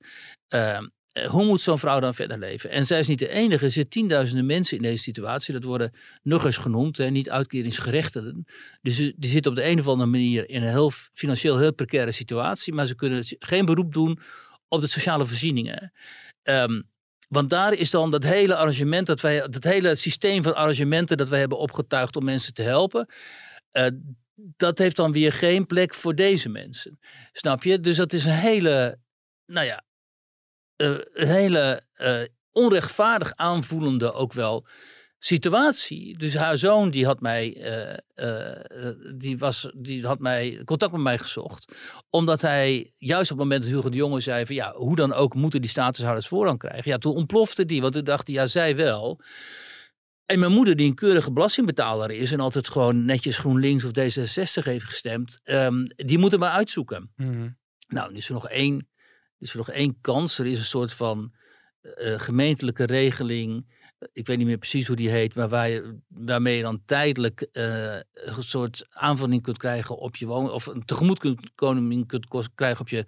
Ehm, eh, hoe moet zo'n vrouw dan verder leven? En zij is niet de enige. Er zitten tienduizenden mensen in deze situatie. Dat worden nog eens genoemd. Hè, niet uitkeringsgerechtigden. Dus ze- die zitten op de een of andere manier in een heel financieel heel precaire situatie. Maar ze kunnen geen beroep doen op de sociale voorzieningen. Ehm, want daar is dan dat hele arrangement, dat, wij, dat hele systeem van arrangementen dat wij hebben opgetuigd om mensen te helpen. eh, dat heeft dan weer geen plek voor deze mensen. Snap je? Dus dat is een hele, nou ja, eh, een hele eh, onrechtvaardig aanvoelende ook wel situatie. Dus haar zoon die had mij, eh, eh, eh, die was, die had mij contact met mij gezocht. Omdat hij juist op het moment dat Hugo de Jonge zei van ja, hoe dan ook moeten die statushouders voorrang krijgen. Ja, toen ontplofte die, want toen dacht hij ja, zij wel. En mijn moeder, die een keurige belastingbetaler is en altijd gewoon netjes GroenLinks of D66 heeft gestemd, ehm, die moet er maar uitzoeken. Mhm. Nou, er is er nog één, is er nog één kans. Er is een soort van gemeentelijke regeling. Ik weet niet meer precies hoe die heet, maar waar je, waarmee je dan tijdelijk eh, een soort aanvulling kunt krijgen op je woon, of een tegemoetkoming kunt kos- krijgen op je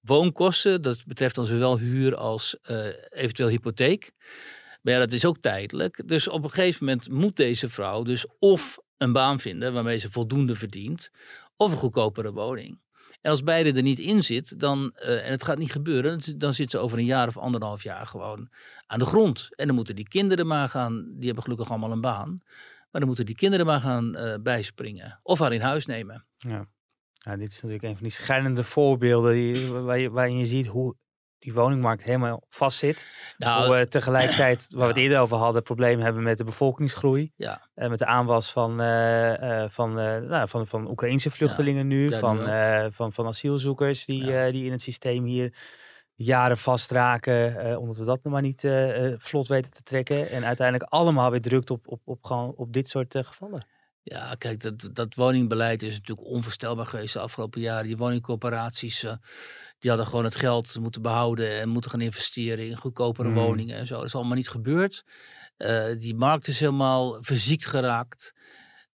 woonkosten. Dat betreft dan zowel huur als eh, eventueel hypotheek. Maar ja, dat is ook tijdelijk. Dus op een gegeven moment moet deze vrouw dus of een baan vinden waarmee ze voldoende verdient, of een goedkopere woning. En als beide er niet in zit, dan, eh, en het gaat niet gebeuren, dan zit ze over een jaar of anderhalf jaar gewoon aan de grond. En dan moeten die kinderen maar gaan, die hebben gelukkig allemaal een baan, maar dan moeten die kinderen maar gaan eh, bijspringen. Of haar in huis nemen. Ja. Nou, dit is natuurlijk een van die schijnende voorbeelden die, waar je, waarin je ziet hoe die woningmarkt helemaal vastzit. Nou, hoe we tegelijkertijd, waar we het eerder over hadden, problemen hebben met de bevolkingsgroei. Ja. En met de aanwas van, eh, eh, van, eh, nou, van, van Oekraïnse vluchtelingen nu, van, nu eh, van, van asielzoekers die, Ja. eh, die in het systeem hier jaren vastraken, eh, omdat we dat nog maar niet eh, eh, vlot weten te trekken. En uiteindelijk allemaal weer drukt op, op, op, gewoon op dit soort eh, gevallen. Ja, kijk, dat, dat woningbeleid is natuurlijk onvoorstelbaar geweest de afgelopen jaren. Die woningcorporaties, eh, die hadden gewoon het geld moeten behouden en moeten gaan investeren in goedkopere Mm. woningen en zo. Dat is allemaal niet gebeurd. Eh, die markt is helemaal verziekt geraakt.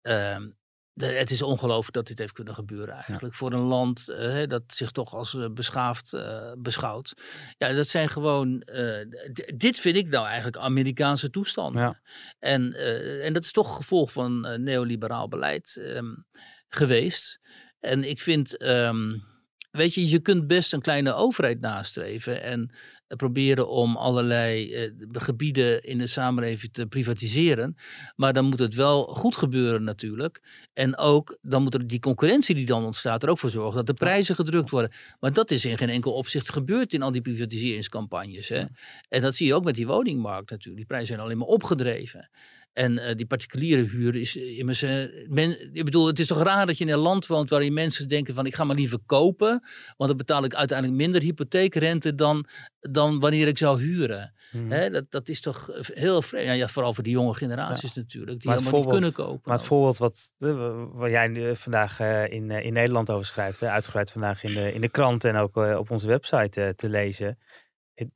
Ehm, de- het is ongelooflijk dat dit heeft kunnen gebeuren eigenlijk. Voor een land eh, dat zich toch als eh, beschaafd beschouwt. Ja, dat zijn gewoon... dit vind ik nou eigenlijk Amerikaanse toestanden. Ja. En, en dat is toch gevolg van neoliberaal beleid ehm, geweest. En ik vind, ehm, weet je, je kunt best een kleine overheid nastreven en eh, proberen om allerlei eh, gebieden in de samenleving te privatiseren. Maar dan moet het wel goed gebeuren natuurlijk. En ook, dan moet er die concurrentie die dan ontstaat er ook voor zorgen dat de prijzen gedrukt worden. Maar dat is in geen enkel opzicht gebeurd in al die privatiseringscampagnes. Hè? En dat zie je ook met die woningmarkt natuurlijk. Die prijzen zijn alleen maar opgedreven. En eh, die particuliere huur is eh, immers. eh, men, ik bedoel, het is toch raar dat je in een land woont waarin mensen denken: van ik ga maar liever kopen. Want dan betaal ik uiteindelijk minder hypotheekrente dan, dan wanneer ik zou huren. Mhm. Hè, dat, dat is toch heel vreemd. Ja, ja, vooral voor die jonge generaties natuurlijk, die helemaal niet kunnen kopen. Maar het voorbeeld wat, waar jij nu vandaag in, in Nederland over schrijft, hè, uitgebreid vandaag in de, in de krant en ook op onze website te lezen, het,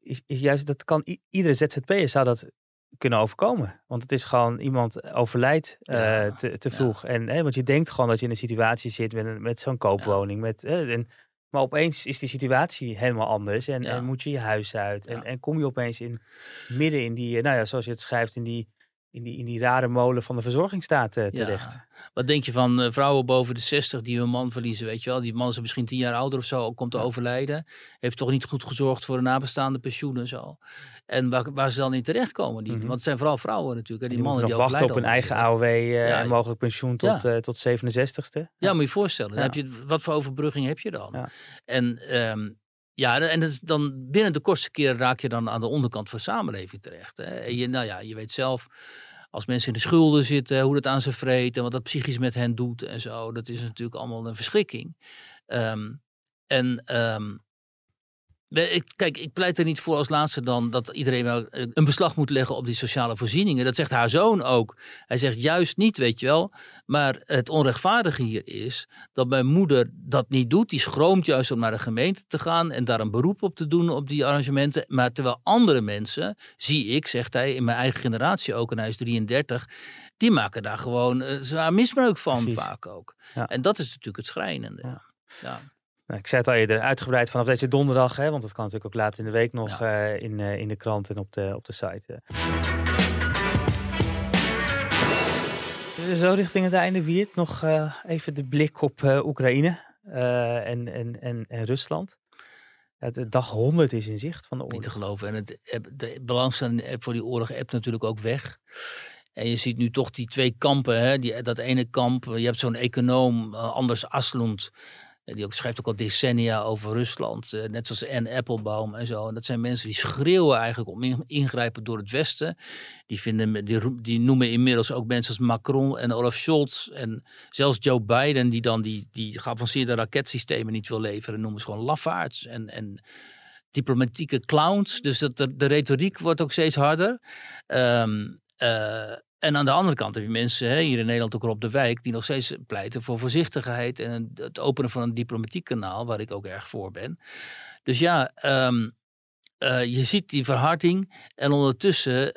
is, is juist dat kan iedere ZZP'er zou dat kunnen overkomen. Want het is gewoon iemand overlijdt eh, Ja, te, te ja. vroeg. En, hè, want je denkt gewoon dat je in een situatie zit met, met zo'n koopwoning. Met, en, maar opeens is die situatie helemaal anders en, en moet je je huis uit. En, en kom je opeens in, midden in die, eh, nou ja, zoals je het schrijft, in die, in die, in die rare molen van de verzorgingsstaat eh, terecht. Ja. Wat denk je van eh, vrouwen boven de 60 die hun man verliezen? Weet je wel, die man is misschien tien jaar ouder of zo, komt te overlijden. Heeft toch niet goed gezorgd voor een nabestaande pensioen en zo. En waar, waar ze dan in terechtkomen. Die, Mhm. Want het zijn vooral vrouwen natuurlijk. Hè, Die, die, mannen moeten die nog wachten op hun eigen AOW eh, Ja, en mogelijk pensioen tot, eh tot 67ste. Ja, moet je je voorstellen. Dan heb je, wat voor overbrugging heb je dan? En, ehm, ja, en dan binnen de kortste keer raak je dan aan de onderkant van de samenleving terecht. Hè? En je, nou ja, je weet zelf, als mensen in de schulden zitten, hoe dat aan ze vreet en wat dat psychisch met hen doet en zo. Dat is natuurlijk allemaal een verschrikking. Ehm, en ehm, kijk, ik pleit er niet voor als laatste dan dat iedereen wel eh, een beslag moet leggen op die sociale voorzieningen. Dat zegt haar zoon ook. Hij zegt juist niet, weet je wel. Maar het onrechtvaardige hier is dat mijn moeder dat niet doet. Die schroomt juist om naar de gemeente te gaan en daar een beroep op te doen op die arrangementen. Maar terwijl andere mensen, zie ik, zegt hij, in mijn eigen generatie ook, en hij is 33, die maken daar gewoon eh, zwaar misbruik van Precies. vaak ook. Ja. En dat is natuurlijk het schrijnende. Ja. Ja. Nou, ik zei het al eerder, uitgebreid vanaf deze donderdag, hè, want dat kan natuurlijk ook later in de week nog eh, in, eh, in de krant en op de, op de site. eh. Zo richting het einde, Wiert, nog even de blik op Oekraïne en, en, en, en Rusland. De dag 100 is in zicht van de Niet te oorlog. geloven. En het, de belangstelling voor die oorlog appt natuurlijk ook weg. En je ziet nu toch die twee kampen. Hè? Die, dat ene kamp, je hebt zo'n econoom, Anders Aslund. Die ook, schrijft ook al decennia over Rusland. eh, net zoals Anne Applebaum en zo. En dat zijn mensen die schreeuwen eigenlijk om in- ingrijpen door het Westen. Die, vinden, die, die noemen inmiddels ook mensen als Macron en Olaf Scholz. En zelfs Joe Biden, die dan die, die geavanceerde raketsystemen niet wil leveren, noemen ze gewoon lafaards. En, en diplomatieke clowns. Dus dat, de, de retoriek wordt ook steeds harder. Eh, en aan de andere kant heb je mensen, hè, hier in Nederland ook op de wijk, die nog steeds pleiten voor voorzichtigheid en het- openen van een diplomatiek kanaal, waar ik ook erg voor ben. Dus ja, ehm, eh, je ziet die verharding en ondertussen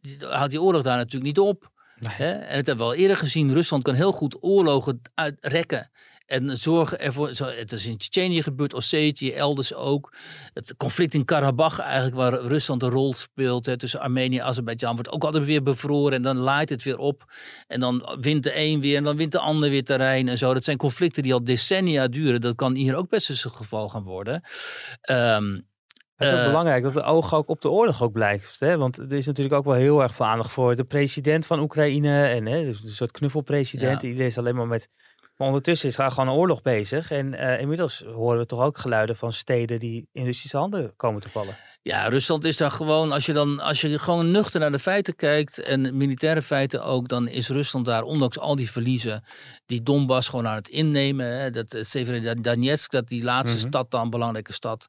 die- houdt die oorlog daar natuurlijk niet op. Nee. Hè? En het hebben we al eerder gezien. Rusland kan heel goed oorlogen uitrekken. En zorgen ervoor. Zo, het is in Tsjetsjenië gebeurd, Ossetië, elders ook. Het conflict in Karabach, eigenlijk, waar Rusland een rol speelt. Hè, tussen Armenië en Azerbeidzjan, wordt ook altijd weer bevroren. En dan laait het weer op. En dan wint de een weer. En dan wint de ander weer terrein. En zo. Dat zijn conflicten die al decennia duren. Dat kan hier ook best eens het geval gaan worden. Ehm, Het is ook Eh, belangrijk dat de oog ook op de oorlog ook blijft. Hè? Want er is natuurlijk ook wel heel erg veel aandacht voor de president van Oekraïne. En hè, dus een soort knuffelpresident. Ja. Iedereen is alleen maar met Maar ondertussen is daar gewoon een oorlog bezig. En eh, inmiddels horen we toch ook geluiden van steden die in Russische handen komen te vallen. Ja, Rusland is daar gewoon, als je dan, als je gewoon nuchter naar de feiten kijkt en militaire feiten ook, dan is Rusland daar, ondanks al die verliezen, die Donbass gewoon aan het innemen. Hè, dat Severodonetsk, dat die laatste Mhm. stad dan, belangrijke stad,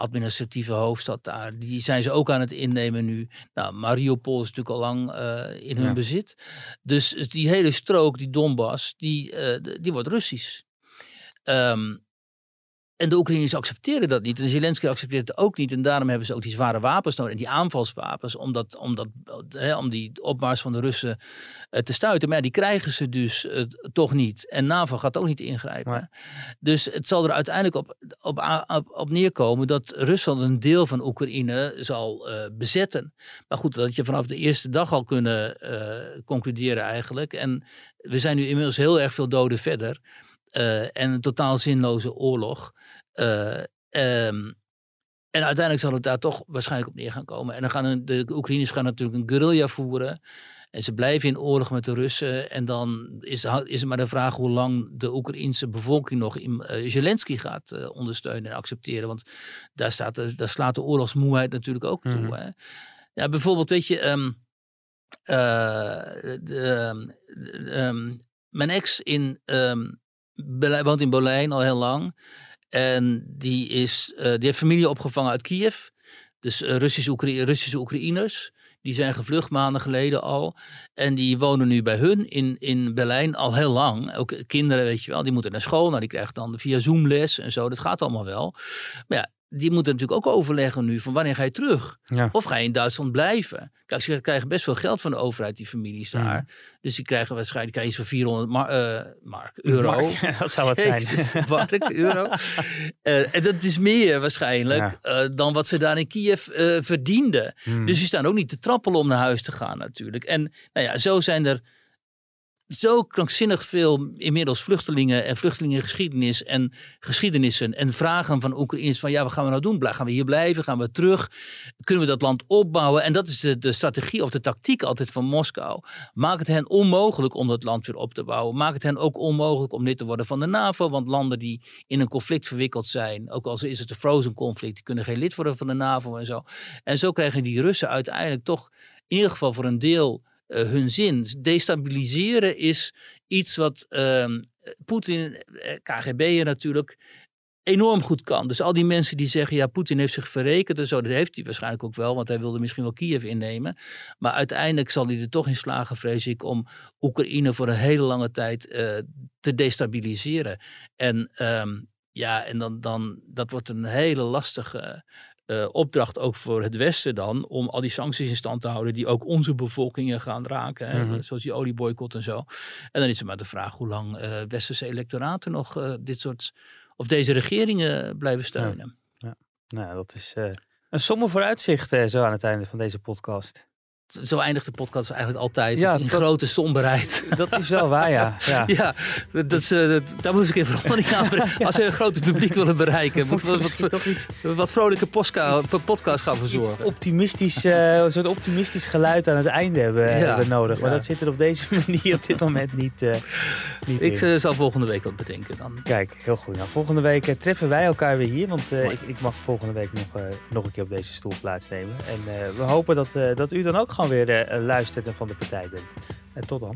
administratieve hoofdstad daar, die zijn ze ook aan het innemen nu. Nou, Mariupol is natuurlijk al lang eh, in hun Ja. bezit. Dus die hele strook, die Donbass, die, eh, die wordt Russisch. Ehm, en de Oekraïners accepteren dat niet. En Zelensky accepteert het ook niet. En daarom hebben ze ook die zware wapens nodig. En die aanvalswapens. Om, dat, om, dat, hè, om die opmars van de Russen eh, te stuiten. Maar ja, die krijgen ze dus eh, toch niet. En NAVO gaat ook niet ingrijpen. Dus het zal er uiteindelijk op, op, op, op neerkomen dat Rusland een deel van Oekraïne zal eh, bezetten. Maar goed, dat had je vanaf de eerste dag al kunnen concluderen eigenlijk. En we zijn nu inmiddels heel erg veel doden verder. Eh, en een totaal zinloze oorlog. Eh, ehm, en uiteindelijk zal het daar toch waarschijnlijk op neer gaan komen. En dan gaan de Oekraïners gaan natuurlijk een guerrilla voeren. En ze blijven in oorlog met de Russen. En dan is, is het maar de vraag hoe lang de Oekraïnse bevolking nog in, eh, Zelensky gaat ondersteunen en accepteren. Want daar, staat de, daar slaat de oorlogsmoeheid natuurlijk ook toe. Mhm. hè. Ja, bijvoorbeeld, weet je, ehm, eh, de, ehm, mijn ex in, woont in Berlijn al heel lang. En die, is, eh, die heeft familie opgevangen uit Kiev. Dus eh, Russische, Oekra- Russische Oekraïners. Die zijn gevlucht maanden geleden al. En die wonen nu bij hun in, in Berlijn al heel lang. Ook kinderen, weet je wel, die moeten naar school. Nou, die krijgen dan via Zoom les en zo. Dat gaat allemaal wel. Maar ja, die moeten natuurlijk ook overleggen nu van wanneer ga je terug? Ja. Of ga je in Duitsland blijven? Kijk, ze krijgen best veel geld van de overheid, die families daar. Dus die krijgen waarschijnlijk krijgen voor 400 mar- eh, mark, euro. Mark, dat zou het zijn. Jezus, mark, euro. Eh, en dat is meer waarschijnlijk eh, dan wat ze daar in Kiev verdienden. Hmm. Dus die staan ook niet te trappelen om naar huis te gaan natuurlijk. En nou ja, zo zijn er zo krankzinnig veel inmiddels vluchtelingen en vluchtelingengeschiedenis en geschiedenissen en vragen van Oekraïners van ja, wat gaan we nou doen? Gaan we hier blijven? Gaan we terug? Kunnen we dat land opbouwen? En dat is de, de strategie of de tactiek altijd van Moskou. Maak het hen onmogelijk om dat land weer op te bouwen. Maak het hen ook onmogelijk om lid te worden van de NAVO. Want landen die in een conflict verwikkeld zijn, ook al is het een frozen conflict, die kunnen geen lid worden van de NAVO en zo. En zo krijgen die Russen uiteindelijk toch in ieder geval voor een deel hun zin. Destabiliseren is iets wat ehm, Poetin, eh, KGB'er natuurlijk, enorm goed kan. Dus al die mensen die zeggen, ja, Poetin heeft zich verrekend en zo, dat heeft hij waarschijnlijk ook wel, want hij wilde misschien wel Kiev innemen. Maar uiteindelijk zal hij er toch in slagen, vrees ik, om Oekraïne voor een hele lange tijd eh, te destabiliseren. En ehm, ja, en dan, dan, dat wordt een hele lastige eh, opdracht ook voor het Westen dan, om al die sancties in stand te houden die ook onze bevolkingen gaan raken, hè, Mhm. zoals die olieboycott en zo. En dan is het maar de vraag hoe lang eh, westerse electoraten nog eh, dit soort, of deze regeringen blijven steunen. Nou, dat is een somber vooruitzicht zo aan het einde van deze podcast. Zo eindigt de podcast eigenlijk altijd, Ja, in dat- grote somberheid. Dat is wel waar, ja. ja. Ja, dat is, eh, dat- daar moet ik een verandering aan brengen. Als we een groter publiek willen bereiken, moeten we wat, toch iets, wat, vrolijke postka- podcast gaan verzorgen. optimistisch, eh, een soort optimistisch geluid aan het einde hebben, hebben nodig. Maar dat zit er op deze manier op dit moment niet, eh niet Ik in. eh, zal volgende week wat bedenken dan. Kijk, heel goed. Nou, volgende week eh, treffen wij elkaar weer hier. Want eh, ik, ik mag volgende week nog, eh, nog een keer op deze stoel plaatsnemen. En eh, we hopen dat, eh, dat u dan ook gewoon weer eh, luisteren van de partij bent. En tot dan.